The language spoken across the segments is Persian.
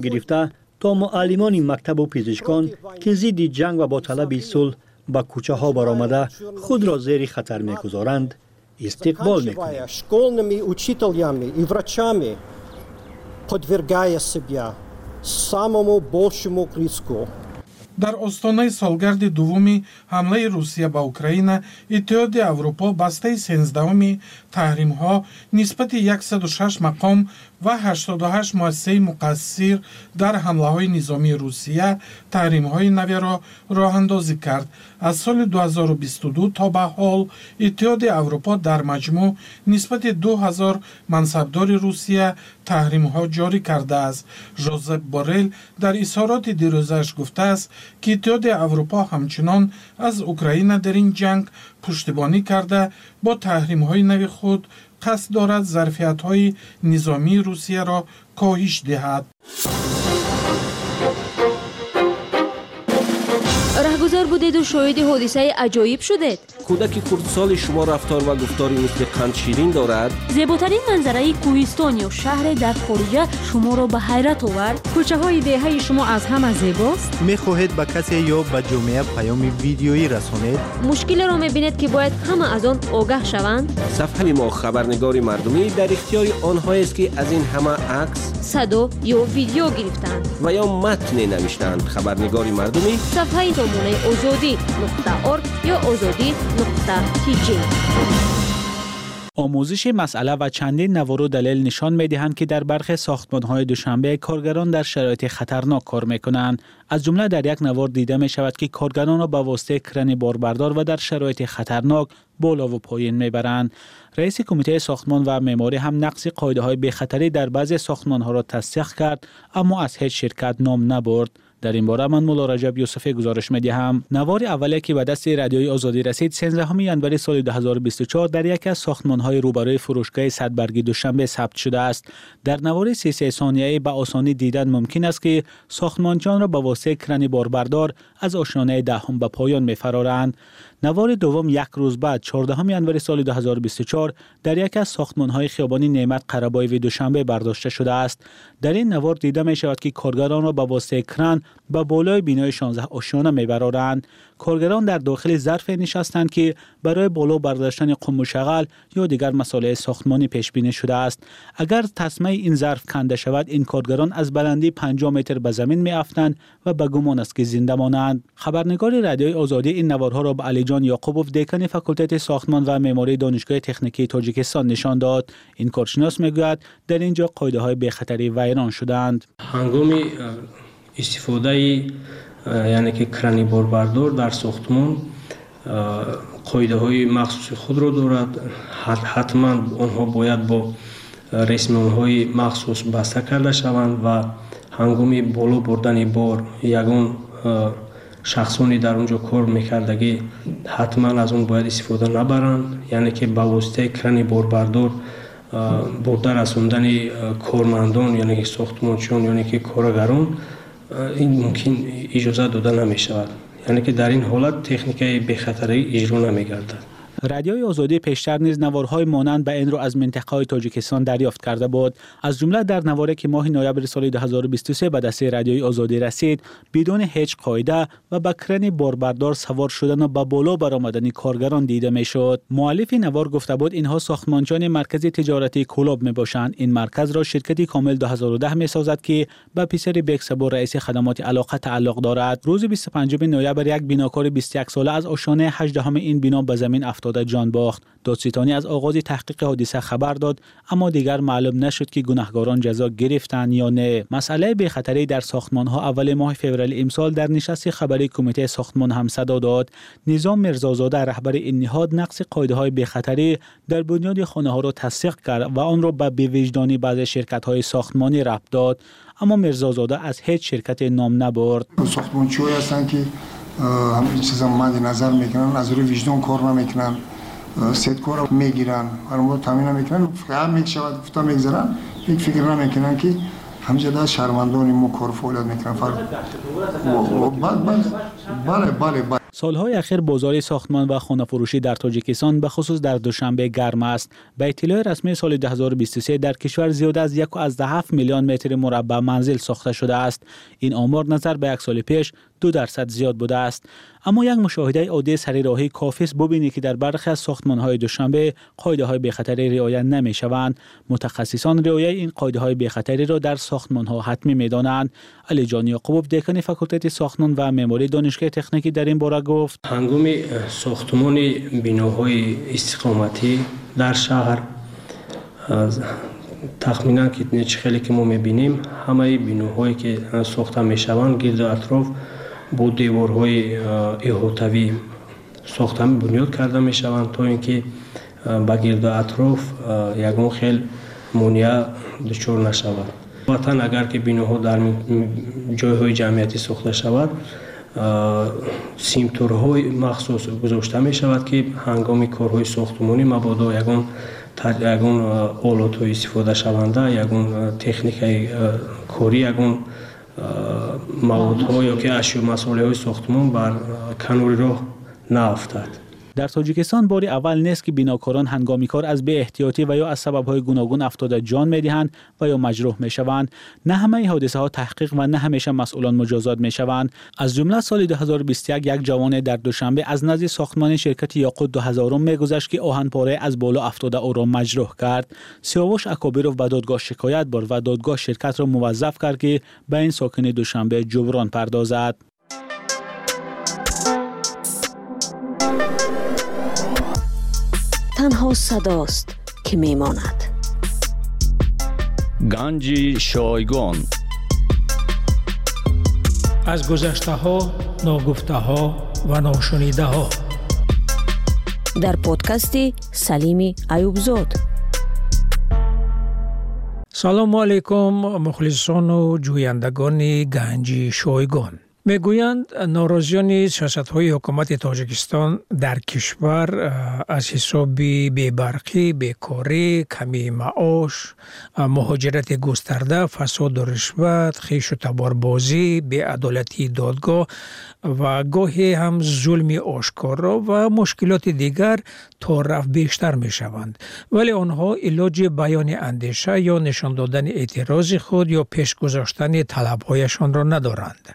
گرفته تا معلمان مکتب و پزشکان که زیدی جنگ و با طلب صلح به کوچه ها برآمده خود را زیر خطر می‌گذارند استقبال می‌کنند дар остонаи солгарди дуввуми ҳамлаи русия ба украина иттиҳоди аврупо бастаи сенздаҳуми таҳримҳо нисбати 106 мақом ва 88 муассисаи муқассир дар ҳамлаҳои низомии русия таҳримҳои наверо роҳандозӣ кард аз соли 2022 то ба ҳол иттиҳоди аврупо дар маҷмӯъ нисбати 2000 мансабдори русия таҳримҳо ҷорӣ кардааст. жозеп борел дар изҳороти дирӯзааш гуфтааст ки иттиҳоди аврупо ҳамчунон аз украина дар ин ҷанг пуштибонӣ карда бо таҳримҳои нави худ қасд дорад зарфиятҳои низомии русияро коҳиш диҳад گرفتار بودید و شاید حادثه عجایب شدید. کودک کردسال شما رفتار و گفتاری مثل قند شیرین دارد؟ زیباترین منظره کوهستان یا شهر در خارجه شما را به حیرت آورد. کوچه های دهه شما از همه زیباست. می‌خواهید به کسی یا به جامعه پیام ویدیویی رسانید؟ مشکل را می‌بینید که باید همه از آن آگاه شوند. صفحه ما خبرنگاری مردمی در اختیار آنهایی است که از این همه عکس صدا یا ویدیو گرفتند. و یا متن نوشتند. خبرنگاری مردمی صفحه دامونه озодӣ нуқта орг ё озодӣ нуқта тиҷ آموزش مسئله و چندین نوارو دلیل نشان می دهند که در برخی ساختمان های دوشنبه کارگران در شرایط خطرناک کار می کنند. از جمله در یک نوار دیده می شود که کارگران را به واسطه کرن باربردار و در شرایط خطرناک بالا و پایین می برند. رئیس کمیته ساختمان و معماری هم نقص قاعده های بخطری در بعضی ساختمان ها را تصدیق کرد اما از هیچ شرکت نام نبرد. در این باره من مولا رجب یوسفی گزارش می دهم نوار اولی که به دست رادیوی آزادی رسید 13 ینوری سال 2024 در یکی از ساختمان های روبروی فروشگاه صدبرگی دوشنبه ثبت شده است. در نوار 33 ثانیه‌ای به آسانی دیدن ممکن است که ساختمانچان را به واسطه کرن باربردار از آشیانه دهم به پایان میفرارند. نوار دوم یک روز بعد 14 ینوری سال 2024 در یک از های خیابانی نعمت قربای دوشنبه برداشته شده است. در این نوار دیده می شود که کارگران را به واسطه کران به بالای بینای 16 آشیانه میبرارند. کارگران در داخل ظرف نشستند که برای بالا برداشتن قم و شغل یا دیگر مسائل ساختمانی پیش بینی شده است. اگر تسمه این ظرف کنده شود این کارگران از بلندی 50 متر به زمین می افتند و به گمان است که زنده مانند. خبرنگار رادیوی آزادی این نوارها را به علی جان یعقوبوف دکان فاکولته ساختمان و معماری دانشگاه تکنیکی تاجیکستان نشان داد. این کارشناس می‌گوید در اینجا قاعده های بخطری ویران شدند. هنگامی استفاده یعنی که کرانی باربردار در ساختمان قایده های مخصوص خود را دارد. حتما آنها باید با رسمان های مخصوص بسته کرده شوند و هنگامی بالا بردن بار یگان شخصانی در اونجا کار میکردگی حتما از اون باید استفاده نبرند. یعنی که با واسطه کرانی باربردار برده رسوندن کارمندان یعنی که ساختمانچیان یعنی که کارگران این ممکن اجازه داده نمی شود یعنی که در این حالت تکنیک بخطری اجرا نمی گردد رادیوی آزادی پیشتر نیز نوارهای مانند به این رو از منطقه های تاجیکستان دریافت کرده بود. از جمله در نواره که ماه نوامبر سال 2023 به دست رادیوی آزادی رسید بدون هیچ قاعده و با کرن باربردار سوار شدن و به بالا برآمدن کارگران دیده می‌شد. مؤلف نوار گفته بود اینها ساختمانچان مرکز تجارتی کلوب می باشند این مرکز را شرکتی کامل 2010 می سازد که به پسر بکسبو رئیس خدمات علاقه تعلق دارد. روز 25 نوامبر یک بیناکار 21 ساله از آشانه 18 این بنا به زمین افتاد افتاده جان باخت. دادستانی از آغاز تحقیق حادثه خبر داد اما دیگر معلوم نشد که گناهکاران جزا گرفتند یا نه. مسئله به خطری در ساختمان ها اول ماه فوریه امسال در نشست خبری کمیته ساختمان هم صدا داد. نظام مرزازاده رهبر این نهاد نقص قاعده های به خطری در بنیاد خانه ها را تصدیق کرد و آن را به بیوجدانی بعض شرکت های ساختمانی ربط داد. اما مرزازاده از هیچ شرکت نام نبرد. ساختمانچی هستند که همین چیزا مد نظر می‌کنن از روی وجدان کار نمی‌کنن ست کار می‌گیرن هر تامین می‌کنن فقط می‌شود گفتا می‌گذارن یک فکر نمی‌کنن که همینجا در شرمندان ما کار فعالیت می‌کنن بله بله بله سالهای اخیر بازار ساختمان و خانه فروشی در تاجیکستان به خصوص در دوشنبه گرم است. به اطلاع رسمی سال 2023 در کشور زیاد از یک از هفت میلیون متر مربع منزل ساخته شده است. این آمار نظر به یک سال پیش دو درصد زیاد بوده است. اما یک مشاهده عادی سری راهی کافی است ببینید که در برخی از ساختمان های دوشنبه قاعده های بخطری رعایت نمی شوند. متخصصان رعایت این قاعده های بخطری را در ساختمان ها حتمی می دانند. علی جان یعقوب دکان فاکولته ساختمان و معماری دانشگاه تکنیکی در این باره گفت هنگام ساختمان بیناهای استقامتی در شهر تخمینا که خیلی که ما می‌بینیم همه بیناهایی که ساخته می‌شوند گرد اطراف бо деворҳои иҳотавӣ сохта бунёд карда мешаванд то ин ки ба гирду атроф ягон хел монеа дучор нашавад. Ватан агар ки биноҳо дар ҷойҳои ҷамъиятӣ сохта шавад симтурҳои махсус гузошта мешавад ки ҳангоми корҳои сохтмонӣ мабодо ягон ягон олотҳои истифодашаванда ягон техникаи корӣ ягон کاری یگان مواد ها یا که اشیاء مسئله های ساختمان بر کنوری راه نافتد در تاجیکستان باری اول نیست که بیناکاران هنگامی کار از به احتیاطی و یا از سببهای گوناگون افتاده جان می‌دهند و یا مجروح می‌شوند. نه همه حادثه ها تحقیق و نه همیشه مسئولان مجازات می‌شوند. از جمله سال 2021 یک جوان در دوشنبه از نزد ساختمان شرکت یاقوت 2000 میگذشت که آهنپاره از بالا افتاده او را مجروح کرد. سیاوش اکابیروف به دادگاه شکایت برد و دادگاه شرکت را موظف کرد که به این ساکن دوشنبه جبران پردازد. танҳо садост ки мемонад. Ганҷи шойгон. Аз гузаштаҳо ногуфтаҳо ва ношунидаҳо. Дар подкасти салими аюбзод салому алайкум мухлисону ҷӯяндагони ганҷи шойгон мегӯянд э, норозиёни сиёсатҳои ҳукумати тоҷикистон дар кишвар э, аз ҳисоби бебарқӣ бекорӣ камии маош э, муҳоҷирати густарда фасоду ришват хишу таборбозӣ беадолатии додгоҳ ва гоҳе ҳам зулми ошкоро ва мушкилоти дигар то рафт бештар мешаванд. Вале онҳо илоҷи баёни андеша ё нишон додани эътирози худ ё пешгузоштани талабҳояшонро надоранд.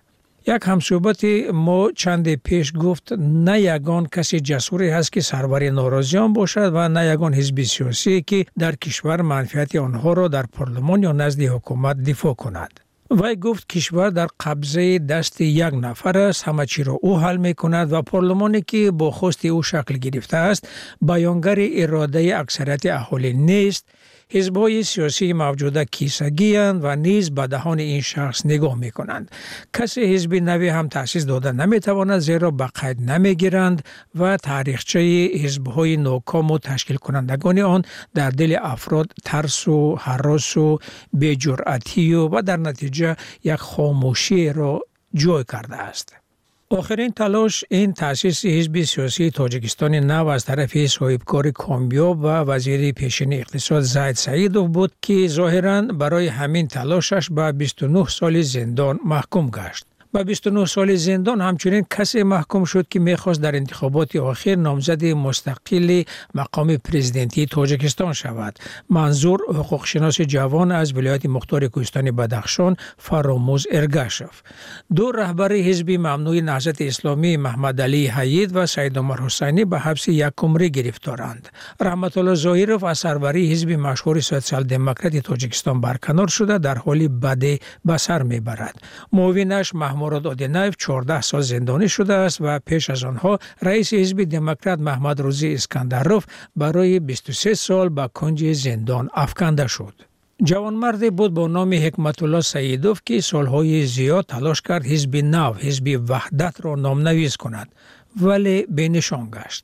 یک همصحبت ما چند پیش گفت نه یگان کسی جسوری هست که سرور ناراضیان باشد و نه یگان حزب سیاسی که در کشور منفیت آنها را در پارلمان یا نزد حکومت دفاع کند. وی گفت کشور در قبضه دست یک نفر است همه چی را او حل می و پارلمانی که با خواست او شکل گرفته است بیانگر اراده اکثریت اهالی نیست. ҳизбҳои сиёсии мавҷуда кисагиянд ва низ ба даҳони ин шахс нигоҳ мекунанд. Касе ҳизби наве ҳам таъсис дода наметавонад зеро ба қайд намегиранд ва таърихчаи ҳизбҳои нокому ташкилкунандагони он дар дили афрод тарсу ҳаросу беҷуръатию ва дар натиҷа як хомӯшиеро ҷой кардааст آخرین تلاش این تاسیس حزب سیاسی تاجیکستان نو از طرف صاحبکار کامیاب و وزیر پیشین اقتصاد زید سعیدوف بود که ظاهرا برای همین تلاشش به 29 سال زندان محکوم گشت. و 29 سال زندان همچنین کسی محکوم شد که می‌خواست در انتخابات آخر نامزد مستقل مقام پرزیدنتی تاجیکستان شود. منظور حقوق شناس جوان از ولایت مختار کوهستان بدخشان فراموز ارگاشف. دو رهبر حزب ممنوع نهضت اسلامی محمد علی حید و سید عمر حسینی به حبس یک عمره گرفتارند. رحمت الله ظاهرов از سروری حزب مشهور سوسیال دموکرات تاجیکستان برکنار شده در حالی بده به سر می‌برد. معاونش محمود амурод одинаев чордаҳ сол зиндонӣ шудааст ва пеш аз онҳо раиси ҳизби демократ маҳмадрӯзӣ искандаров барои бисту се сол ба кунҷи зиндон афканда шуд. Ҷавонмарде буд бо номи ҳикматулло саидов ки солҳои зиёд талош кард ҳизби нав ҳизби ваҳдатро номнавис кунад вале бенишон гашт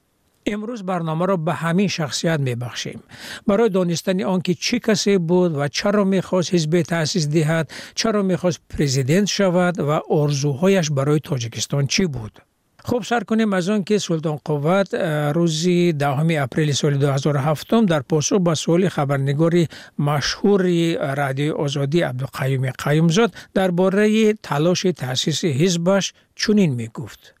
امروز برنامه را به همین شخصیت می بخشیم. برای دانستن آنکه چی کسی بود و چرا می خواست حزب تأسیس دهد، چرا می خواست پریزیدنت شود و ارزوهایش برای تاجیکستان چی بود. خوب سر کنیم از آن که سلطان قوت روزی دهم اپریل سال 2007 در پاسخ به سوال خبرنگار مشهور رادیو آزادی عبدالقیوم قیومزاد درباره تلاش تأسیس حزبش چنین می گفت.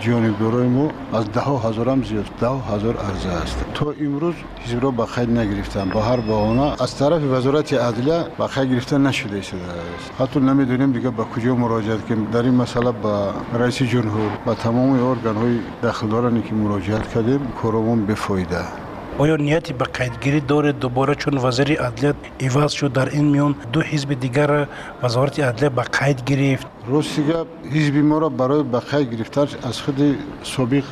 جانب دارای ما از ده هزار هم زیاد ده هزار عرضه است. تا امروز هیچ را به خیر نگرفتن با هر بهانه از طرف وزارت عدلیه به خیر گرفته نشده است. حتی نمی‌دونیم دیگه به کجا مراجعه که در این مسئله به رئیس جمهور و تمام ارگان های دخلدارانی که مراجعت کردیم کارمون بفایده. آیا نیتی به قیدگیری دارد دوباره چون وزیر عدلیت ایواز شد در این میان دو حزب دیگر وزارت عدلیه به قید گرفت؟ راستی گپ حزب ما را برای به قید گرفتن از خود سابق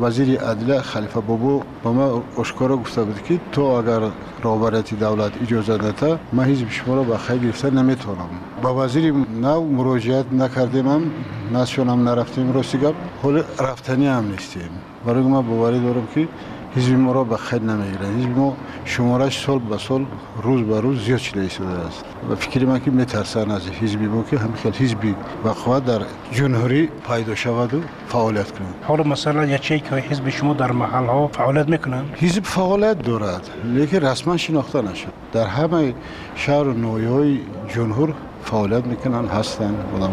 وزیر عدلیه خلیفه بابو به ما آشکارا گفته بود که تو اگر رهبریت دولت اجازه داده ما حزب شما را به خیلی گرفته نمی‌تونم. با وزیر نو مراجعت نکردیم هم نسیون هم نرفتیم. راستی گپ حال رفتنی هم نیستیم. برای ما باوری دارم که حزب ما را به خیر نمی‌گیرند حزب ما شمارش سال به سال روز به روز زیاد شده است. و فکر من که میترسان از حزب ما که همخیل حزب بقوه در جمهوری پیدا شود و فعالیت کنند حالا مثلا یکی که حزب شما در محل ها فعالیت می‌کنند حزب فعالیت دارد. لیکن رسما شناخته نشد. در همه شهر و نویای جمهور فعالیت می‌کنن هستن آدم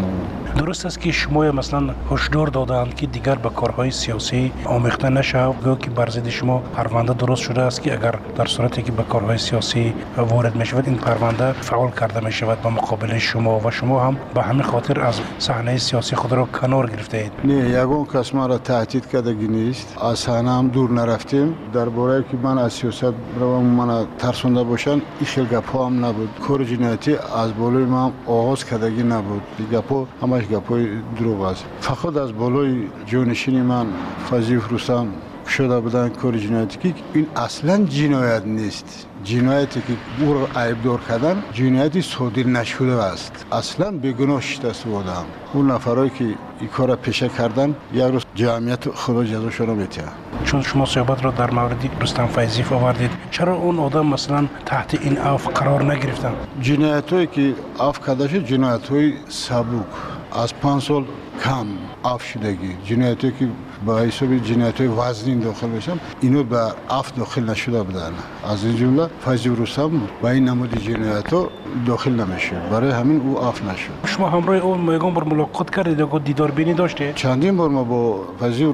درست است که شما مثلا هشدار دادند که دیگر به کارهای سیاسی آمیخته نشه. گو که بر شما پرونده درست شده است که اگر در صورتی که به کارهای سیاسی وارد می شود این پرونده فعال کرده می شود به مقابل شما و شما هم به همین خاطر از صحنه سیاسی خود را کنار گرفته اید نه یگان کس ما را تهدید کردگی نیست. از صحنه هم دور نرفتیم. درباره که من از سیاست روم من ترسونده باشند این خیلی هم نبود. کار جنایتی از بالای من آغاز کردگی نبود. گپو، همش گپوی دروغ است. فقط از بالای جونشین من فضیف رستم شده بودن کار جنایتی که این اصلا جنایت نیست. جنایتی که او را عیبدار کردن جنایتی صادر نشده است. اصلا بگناه شده است بودم اون نفرایی که این کار پیشه کردن یک روز جمعیت خدا جزاشو را میتیه چون شما صحبت را در مورد رستم فیضیف آوردید چرا اون آدم مثلا تحت این عفو قرار نگرفتن؟ جنایت هایی که عفو کرده شد جنایت های سبک از پنج سال کم عفو شدگی. جنایت که با حساب جنایت های وزنین داخل بشم اینو به عفو داخل نشده بودن. از این جمله فضل رستم با این نمود جنایت ها داخل نمیشه. برای همین او عفو نشد. شما همراه او میگم بر ملاقات کردید و دیدار بینی داشته؟ چندین بار ما با فضل و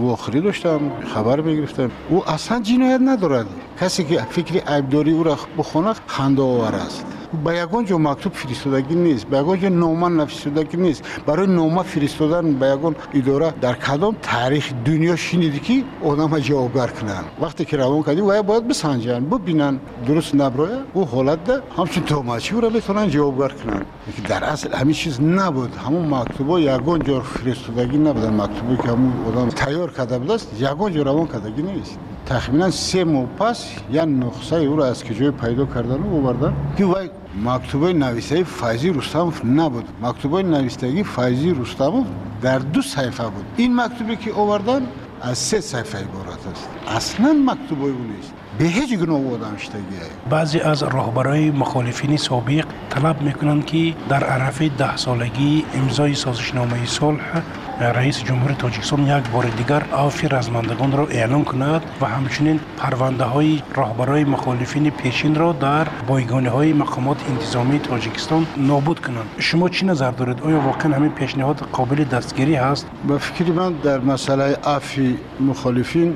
واخری داشتم خبر می‌گرفتم. او اصلا جنایت ندارد. کسی که فکر عیبداری او را بخونه خنده آور است. به جا مکتوب فرستادگی نیست به جا نامه نفرستادگی نیست برای نامه فرستادن به اداره در کدام تاریخ دنیا شنیدی که آدم جوابگر کنن وقتی که روان کردی و باید بسنجن ببینن درست نبرای او حالت ده همچون توماچی را بتونن جوابگار کنن در اصل همین چیز نبود همون مکتوبا یگان جور فرستادگی نبود مکتوبی که همون آدم تیار کرده بود است یگان روان کردگی نیست تخمینا سه ماه پس یک نخصه او را از کجای پیدا کردن و بردن که وای مکتوبه نویسه فیضی رستاموف نبود. مکتوبه نویسندگی فیضی رستاموف در دو صفحه بود. این مکتوبی که آوردن از سه صفحه عبارت است. اصلا مکتوب او نیست. به هیچ گناه آدم شدگی بعضی از راهبرای مخالفین سابق طلب می‌کنند که در عرف ده سالگی امضای سازشنامه صلح رئیس جمهور تاجیکستان یک بار دیگر آفی رزمندگان را اعلام کند و همچنین پرونده های راهبرای مخالفین پیشین را در بایگانه های مقامات انتظامی تاجیکستان نابود کنند. شما چی نظر دارید؟ آیا واقعا همین پیشنهاد قابل دستگیری هست؟ به فکر من در مسئله آفی مخالفین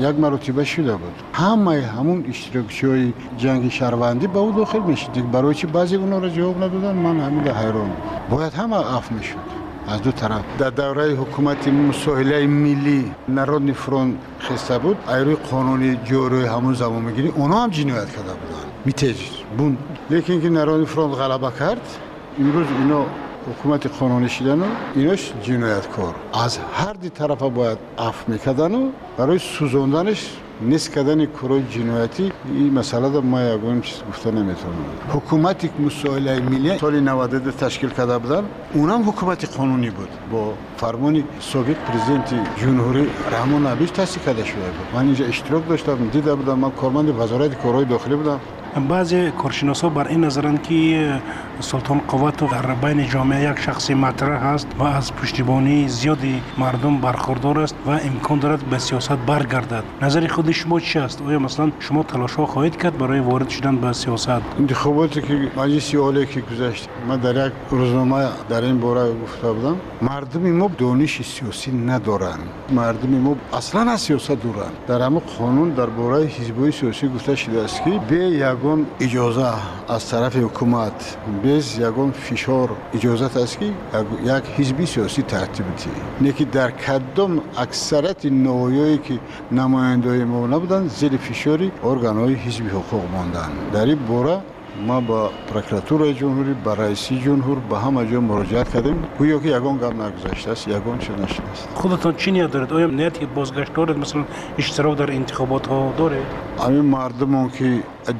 یک مرتبه شده بود. همه همون اشتراکچی های جنگ شهروندی به او داخل میشید برای چی بعضی اونا را جواب ندادن؟ من همین حیران باید همه اف می‌شد. از دو طرف. در دوره حکومت مساحله ملی نرود فرون خسته بود. ایروی قانونی جوری همون زمان می‌گیری اونا هم جنایت کرده بودن. میتیج بون لیکن که نرود فرون غلبه کرد امروز اینا حکومت قانونی شدن و جنایت کار از هر دی طرف باید عفو می‌کردن و برای سوزوندنش نیست کردن کره جنایتی این مسئله رو ما یگون چیز گفته نمی‌تونم. حکومت یک مسائل ملی سال ده تشکیل کرده بودن اونم حکومت قانونی بود. با فرمان سابق پرزیدنت جنوری رحمان نبیش تصدیق کرده شده بود. من اینجا اشتراک داشتم دیده بودم من کارمند وزارت کروی داخلی بودم. بعضی کارشناسا بر این نظرند که سلطان قوت در بین جامعه یک شخص مطرح است و از پشتیبانی زیادی مردم برخوردار است و امکان دارد به سیاست برگردد. نظر خود شما چی است؟ آیا مثلا شما تلاش ها خواهید کرد برای وارد شدن به سیاست؟ انتخاباتی که مجلس اولی که گذشت من در یک روزنامه در این باره گفته بودم مردم ما دانش سیاسی ندارند مردم ما اصلا از سیاست دورند در همه قانون درباره حزب سیاسی گفته شده است که به یک ягон иҷоза аз тарафи ҳукумат без ягон фишор иҷозат аст ки як ҳизби сиёсӣ тартиб дӣ не ки дар кадом аксарияти нооёе ки намояндои мо набуданд зери фишори органҳои ҳизби ҳуқуқ монданд дар ин бора ма ба прокуратураи ҷумҳурӣ ба раиси ҷумҳур ба ҳама ҷо муроҷиат кардем гӯё ки ягон гап нагузаштааст ягон чиз нашудааст худатон чӣ ният доред оё нияти бозгашт доред масалан иштирок дар интихоботҳо доред ҳамин мардумон ки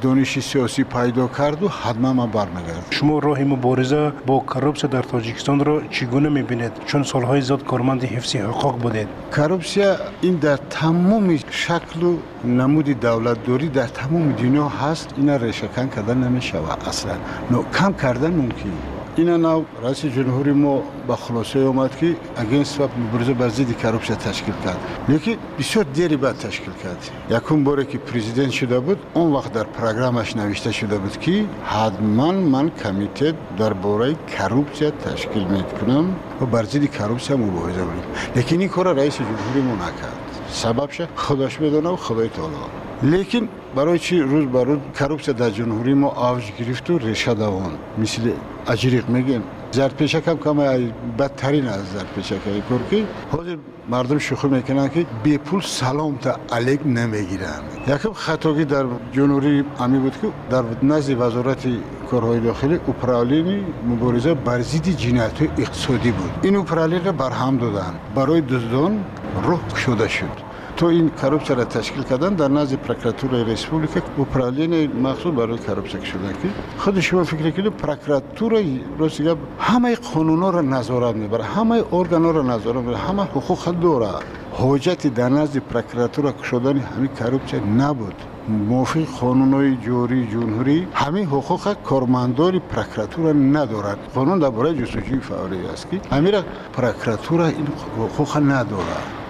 دانش سیاسی پیدا کرد و حتما من برمیگرد شما راه مبارزه با کرپسی در تاجیکستان را چگونه می‌بینید؟ چون سالهای زیاد کارمند حفظ حقوق بودید. کرپسی این در تمام شکل و نمود دولتداری در تمام دنیا هست. اینا ریشه کن کردن نمی‌شود اصلا. نو کم کردن ممکن. اینا نو رئیس جمهوری ما به خلاصه اومد که اگینست و مبارزه بر ضد کرپسیا تشکیل کرد. لیکن بسیار دیری بعد تشکیل کرد. یکم باره که پرزیدنت شده بود اون وقت در پروگرامش نوشته شده بود که حتما من کمیته درباره کرپسیا تشکیل می‌کنم و بر ضد کرپسیا مبارزه می‌کنم لیکن این کار رئیس جمهوری ما نکرد. سببش خودش بدونه و خدای تعالی. لیکن برای چی روز به روز کرپسیا در جمهوری ما اوج گرفت و ریشه دوان مثل اجریق میگیم زرپیشک هم کم بدترین از زرپیشک های کرکی حاضر مردم شوخی می‌کنن که بی پول سلام تا علیک نمی‌گیرن. یکم خطاگی در جنوری امی بود که در نزد وزارت کارهای داخلی اوپرالین مبارزه بر ضد جنایت اقتصادی بود. این اوپرالین را برهم دادن. برای دزدان رخ شده شد. تو این کروپچه را تشکیل کردن در نزد پرکراتور و اپرالین مخصوص برای کروپچه شدن کی خود شما فکر کنید پرکراتور روسیه همه قانونا را نظارت می‌بره همه ارگانا را نظارت می‌بره همه حقوق دوره حاجت در نزد پرکراتور شدن همین کروپچه نبود. موفق قانونهای جوری جمهوری همه حقوق کارمندان پرکراتور ندارد قانون درباره جستجوی فعالی است که همین پرکراتور این حقوق ندارد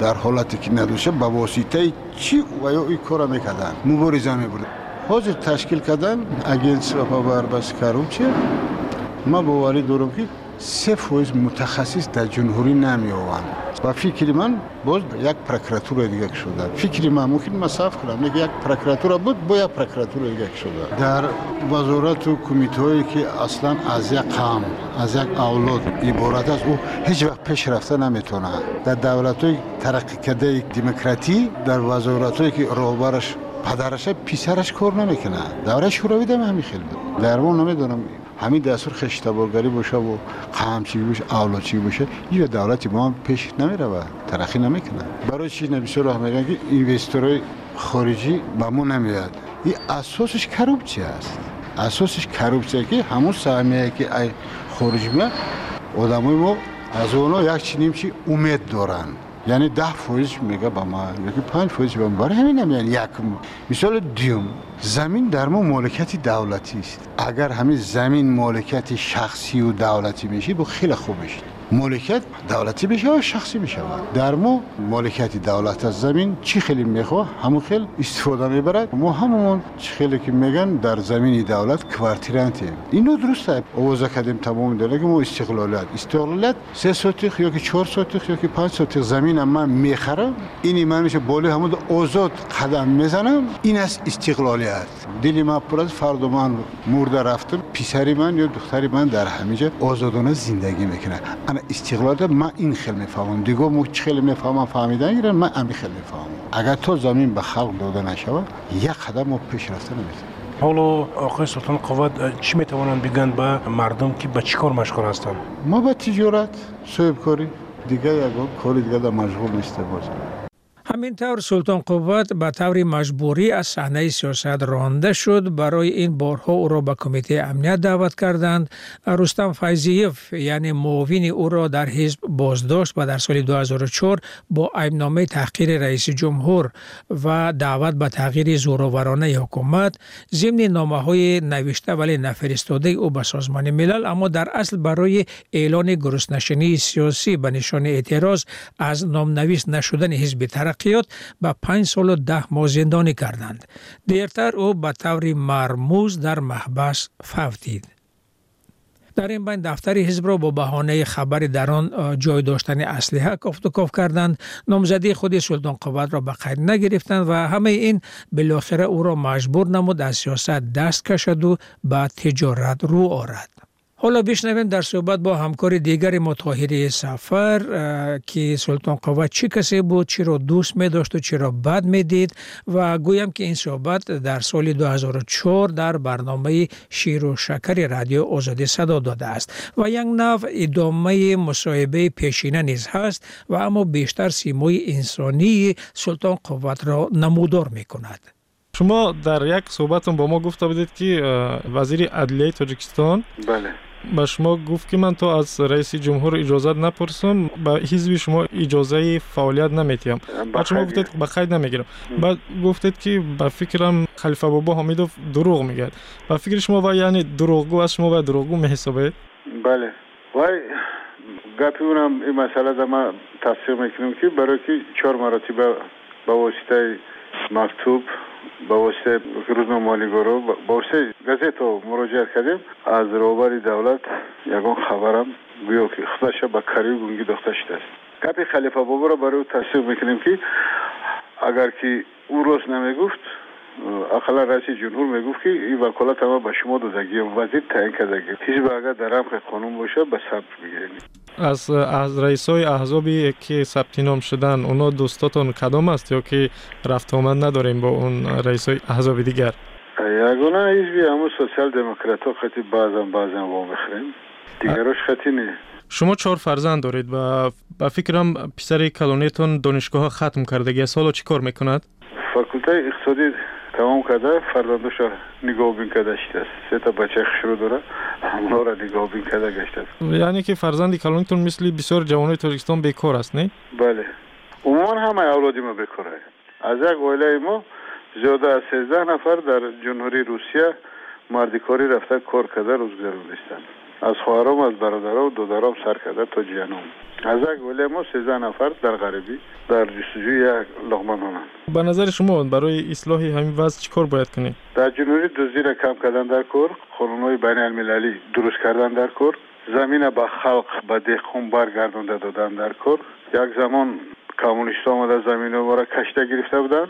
در حالتی که ندوشه به واسطه چی و یا این کار می‌کردن. مبارزه می‌برد. حاضر تشکیل کردن اگینس و پاور بس کروم ما من باوری دارم که سفوز متخصص در جمهوری نمی آوان و فکر من باز یک پرکراتور دیگه شده. فکر من ممکن مصرف کنم. یک پرکراتور بود با یک پرکراتور دیگه شده. در وزارت و کمیته که اصلا از یک قام از یک اولاد عبارت است او هیچ وقت پیش رفته نمی‌تونه. در دولت های ترقی کرده دموکراتی در وزارت که راهبرش پدرش پسرش کار نمی‌کنه. دوره شوروی هم همین خیلی. بود در نمی‌دونم. همین دستور خشتبارگری باشه و قهمچی باشه اولوچی باشه این دولت ما پیش نمیره و ترقی نمی‌کنه. برای چی بسیار راه میگن که اینوستورهای خارجی به ما نمیاد. این اساسش کرپسی است. اساسش کرپسی که همون سهمیه که ای خارج میاد آدمای ما از اونا یک چی نیمچی امید دارند یعنی ده فویز میگه به ما یکی پنج فویز به ما. برای همین هم یعنی یک مثال دیوم زمین در ما مالکت دولتی است. اگر همین زمین مالکت شخصی و دولتی میشه با خیلی خوب میشه مالکیت دولتی بشه و شخصی بشه در مو مالکیت دولت از زمین چی خیلی می‌خواه؟ همون خیلی استفاده می‌برد ما همون چی خیلی که میگن در زمین دولت کوارتیرانتیم اینو درسته. اوضاع کردیم تمام دلگه مو استقلالیت استقلالیت سه سوتیخ یا که چهار سوتیخ یا که پنج سوتیخ زمین من می‌خرم. اینی من میشه بالای همون آزاد قدم می‌زنم. این از استقلالیت. دلی من پر از فرد من مرده رفتم. پسری من یا دختری من در همینجا آزادانه زندگی می‌کنه. اما استقلال ده من این خیلی می‌فهمم دیگه مو چه خیلی می‌فهمم فهمیدن گیرن من امی خیلی می‌فهمم اگر تو زمین به خلق داده نشود یک قدم مو پیش رفته نمی‌تونیم حالا آقای سلطان قواد چی می‌توانند بگن به مردم که به چی کار مشغول هستند؟ ما به تجارت صاحب کاری دیگه یک کاری دیگه در مشغول نیسته بازم همینطور سلطان قوت به طور مجبوری از صحنه سیاست رانده شد. برای این بارها او را به کمیته امنیت دعوت کردند. رستم فیضیف یعنی معاون او را در حزب بازداشت و در سال 2004 با ایبنامه تحقیر رئیس جمهور و دعوت به تغییر زورآورانه حکومت. ضمن نامه های نوشته ولی نفرستاده او به سازمان ملل اما در اصل برای اعلان گرسنشینی سیاسی به نشان اعتراض از نامنویس نشدن حزب ترقیات به پنج سال و ده ماه زندانی کردند. دیرتر او به طور مرموز در محبس فوتید. در این بین دفتر حزب را با بهانه خبر در آن جای داشتن اسلحه کفت و کف کردند نامزدی خود سلطان قوت را به قید نگرفتند و همه این بالاخره او را مجبور نمود از سیاست دست کشد و به تجارت رو آرد ҳоло бишнавем дар суҳбат бо ҳамкори дигари мо тоҳирии сафар ки султонқувва чӣ касе буд чиро дӯст медошту чиро бад медид ва гӯям ки ин суҳбат дар соли 2004 дар барномаи ширу шакари радио озодӣ садо додааст. Ва як нав идомаи мусоҳибаи пешина низ ҳаст ва аммо бештар симои инсонии султонқувватро намудор мекунад. Шумо дар як суҳбатон бо мо гуфта будед ки вазири адлияи тоҷикистон бале ба шумо гуфт ки ман то аз раиси ҷумҳур иҷозат напурсам ба ҳизби шумо иҷозаи фаъолият наметиҳам. Баъд шумо гуфтед ба қайд намегирам баъд гуфтед ки ба фикрам халифа бобо ҳомидов дурӯғ мегӯяд. Ба фикри шумо вай яъне дурӯғгӯ аст шумо вай дурӯғгӯ меҳисобед бале. Вай гапи унам ин масъалада ман тасдиқ мекунам ки барои ки чор маротиба ба воситаи мактуб که چهار مراتب به واسطه مکتوب با واسطه روزنامه‌نگارا با واسطه گازت مراجعه کردیم. از روبر دولت یگان خبرم گویا که خودش به کاری گونگی داخته شده است گپ خلیفه بابا را برای او اقلا رئیس جمهور می‌گفت که این وکالت ما به شما دادگی وزیر تعیین کردگی حزب اگر در رمق قانون باشه به ثبت می‌گیریم از از رئیس های احزابی که ثبت نام شدن اونا دوستاتون کدام است یا که رفت آمد نداریم با اون رئیس های احزاب دیگر؟ یگانه حزبی همون سوسیال دموکرات ها خطی بعضا بعضا با بخریم دیگرش خطی نه شما چهار فرزند دارید و با فکرم پسر کلونیتون دانشگاه ختم کردگی سالا چی کار می‌کند؟ فاکولته اقتصادی تمام کرده فرزندش نگاه بین کرده شده. است سه تا بچه شروع داره همونا را نگاه بین کرده گشته. است یعنی که فرزندی کلونتون مثل بسیار جوانای تاجیکستان بیکار است نه؟ بله. عموما همه اولادی ما بیکار از یک اوله ما زیاده از 13 نفر در جمهوری روسیه مردی کاری رفته کار کرده روزگار نیستند از خواهرام از برادرام و دودرام سر کرده تا جیانم از یک ولی ما سیزده نفر در غریبی در جستجوی یک لغمان هنند به نظر شما برای اصلاح همین وضع چیکار باید کنیم در جنوبی دزدی را کم کردن در کار قانونهای بین المللی درست کردن در کار زمین به خلق به دهقان برگردانده دادن در کار یک زمان کمونیست آمده زمین را کشته گرفته بودند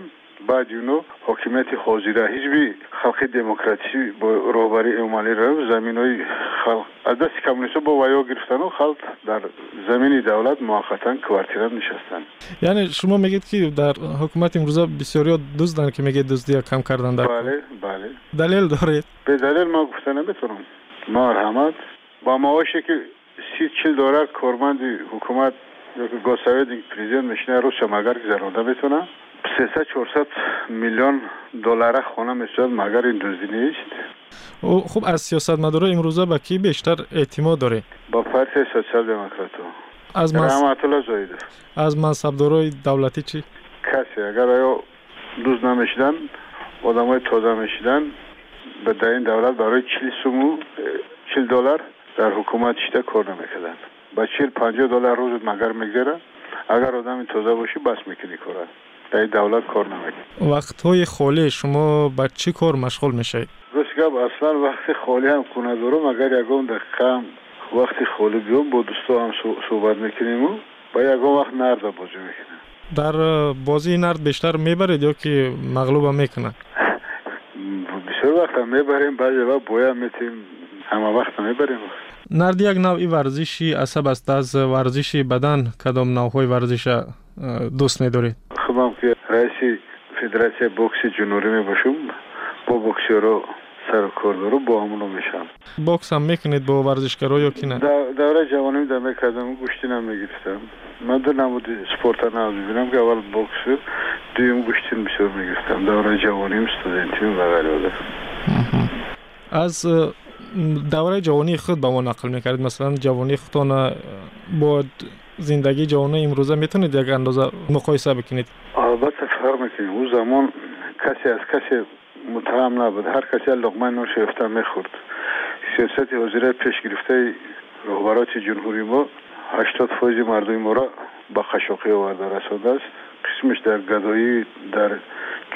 بعد اونو حاکمیت حاضره حزبی خلق دموکراسی با روبری عملی را زمین های خلق از دست کمونیست با ویا گرفتن و در زمین دولت موقتا کوارتیرا نشستن. یعنی شما میگید که در حکومت امروزه بسیاری دزدن که میگید دزدی کم کردن بله بله. دلیل دارید به دلیل ما گفته نمی‌تونم. مرحمت با معاشی که سی چل دلار کارمند حکومت یا گوساوید پرزیدنت میشنه روز مگر گذرانده می‌تونه. 300 400 میلیون دلار خانه می‌شد مگر این دزدی نیست؟ خب از سیاست مدارا امروزه به کی بیشتر اعتماد داره؟ با پارتی سوسیال دموکرات. از زایده از منصبدارای دولتی چی؟ کسی اگر آیا دوز نمی‌شدن آدمای تازه می‌شدن به در این دولت برای 40 سومو 40 دلار در حکومت شده کار نمی‌کردن. با 40 50 دلار روز مگر میگذره؟ اگر آدم تازه باشی بس می‌کنی کار در دولت کار نمی‌کنی وقت های خالی شما با چی کار مشغول میشه راست گپ اصلا وقت خالی هم خونه دارم اگر یکم دقیقه وقتی خالی بیام با دوستا هم صحبت می‌کنیم و با یکم وقت نرد بازی می‌کنیم در بازی نرد بیشتر می‌برید یا که مغلوب هم می‌کنه بسیار وقت هم می‌بریم بعضی وقت بویا میتیم همه وقت می‌بریم. نرد یک نوعی ورزشی عصب است از ورزشی بدن کدام نوعهای ورزش دوست میدارید؟ هم که رئیس فدراسیون بوکس جنوبی می باشم با بکسیرو سر کار با همونو میشم. بوکس هم می‌کنید با ورزشکارا یا کی نه؟ دوره جوانی در می‌کردم گوشتی نم می‌گرفتم. من در نمود سپورت ها ببینم که اول بوکس دویم گوشتی بسیار می‌گرفتم. دوره جوانیم استودنتیم و غیره از دوره جوانی خود با ما نقل می‌کردید. مثلا جوانی خودتان با زندگی جوانی امروزه می‌تونید یک اندازه مقایسه بکنید؟ البته فرق می‌کنید اون زمان کسی از کسی متهم نبود. هر کسی لقمه نوش یافته می‌خورد. سیاست وزیره پیش گرفته رهبرات جمهوری ما 80 فویز مردم ما را به خشاقی آورده. رسانده است. قسمش در گدایی در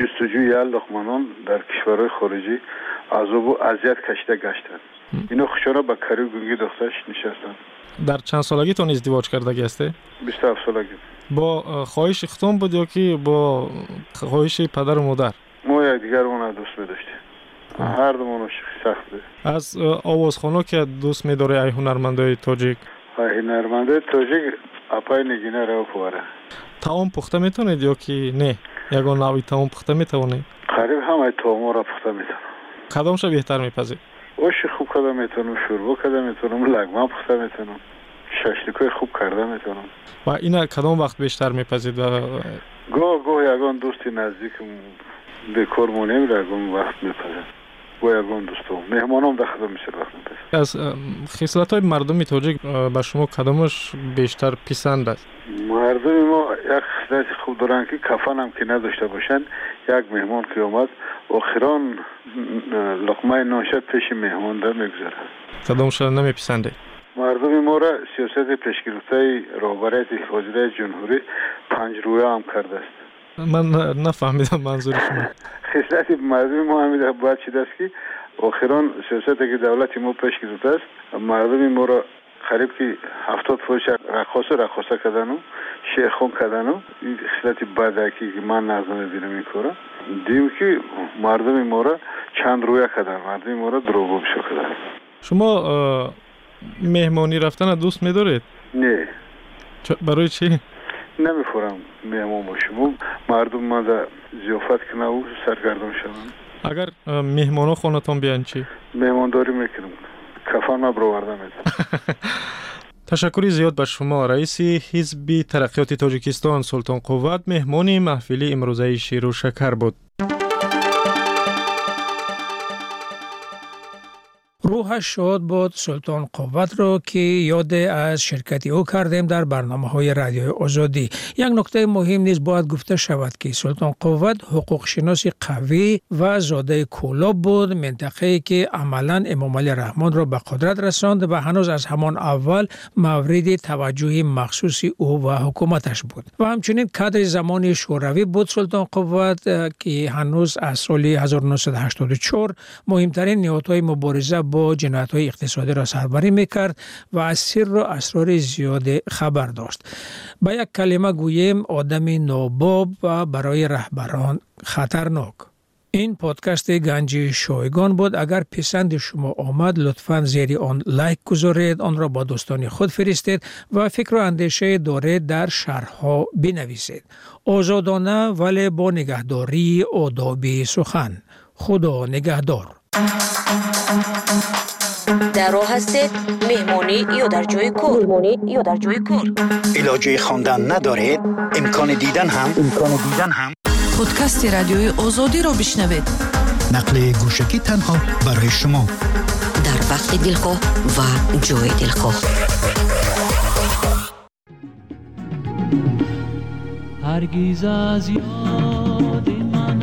جستجوی لقمانان در کشورهای خارجی عذاب و اذیت کشیده گشتند. اینا خوشارا به کاری گنگی دخترش نشستن. در چند سالگی تون ازدواج کرده گسته؟ 27 سالگی. با خواهش ختم بود یا که با خواهش پدر و مادر؟ ما یک دیگر اون دوست میداشتیم هر دومون سخت بود. از آوازخانه که دوست میداره ای هنرمندای تاجیک؟ ای هنرمندای تاجیک اپای نگینه رو پواره. تاون پخته می‌تونید یا که نه؟ یگان نوی تاون پخته می‌تونید قریب همه تاون را پخته می‌تونم. کدامش بهتر میپذید اوش خوب کده می‌تونم شوربا کده می‌تونم لگمه پخته می‌تونم ششلیکای خوب کرده می‌تونم و اینا کدام وقت بیشتر میپذید و گاه گاه یگان دوستی نزدیکم بکار مو نمیره یگان وقت میپذید با یگان دوستم مهمانم در خدام میشه وقت میپذید از خصلت های مردمی تاجیک به شما کدامش بیشتر پسند است؟ مردم ما خصلت خوب دارن که کفن هم که نداشته باشن یک مهمان که آمد آخران لقمه ناشه پیش مهمان در می‌گذاره. کدامش نمیپسنده مردم ما را سیاست پیشگرفته رهبریت وزیر جمهوری پنج رویه هم کرده است. من نفهمیدم منظور شما. خصلت مردم ما همیده باید چیده است که آخران سیاست که دولت ما پیش گرفته است مردم ما را قریب که هفتاد فوش رقاصه رقاصه کردن و شیخون کردن و این خصلت بدکی که من نظر می‌بینم این کارا. دیم که مردم ما را چند رویه کردن. مردم ما را دروغ بشو کردن. شما مهمانی رفتن دوست میدارید؟ نه. برای چی؟ نمی‌خورم مهمان باشم. مردم ما در زیافت کنه و کفن ما برآورده میدم تشکری زیاد به شما رئیس حزب ترقیات تاجیکستان سلطان قوت مهمان محفلی امروزه شیر و شکر بود. روحش شاد بود سلطان قوت را که یاد از شرکتی او کردیم در برنامه های رادیو آزادی. یک نکته مهم نیز باید گفته شود که سلطان قوت حقوق شناس قوی و زاده کولاب بود منطقه که عملا امام علی رحمان را به قدرت رساند و هنوز از همان اول مورد توجه مخصوص او و حکومتش بود. و همچنین کادر زمان شوروی بود سلطان قوت که هنوز از سال 1984 مهمترین نهادهای مبارزه با бо ҷинояатҳои иқтисодиро сарбарӣ мекард ва асирро асрори зиёде хабар дошт. Ба як калима гӯем одами нобоб ва барои раҳбарон хатарнок. Ин подкасти ганҷи шойгон буд. Агар писанди шумо омад лутфан зери он лайк гузоред онро ба дӯстони худ фиристед ва фикру андешае доред дар шарҳҳо бинависед. Озодона вале бо нигаҳдории одоби сухан. Худо нигаҳдор. در راه هستید مهمونی یا در جای کور مهمونی یا در جای کور علاجه خواندن ندارید امکان دیدن هم. امکان دیدن هم. پادکست رادیوی آزادی را بشنوید. نقل گوشکی تنها برای شما. در وقت دلخواه و جای دلخواه. هرگیز از یاد من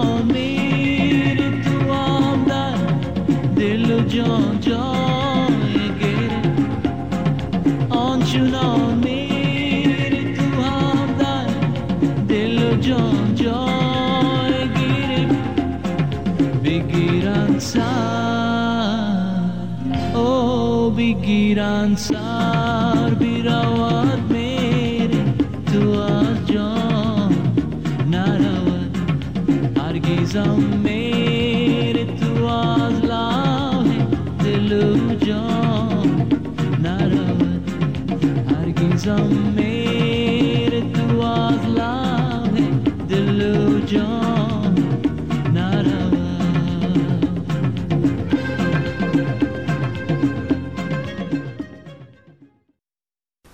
سر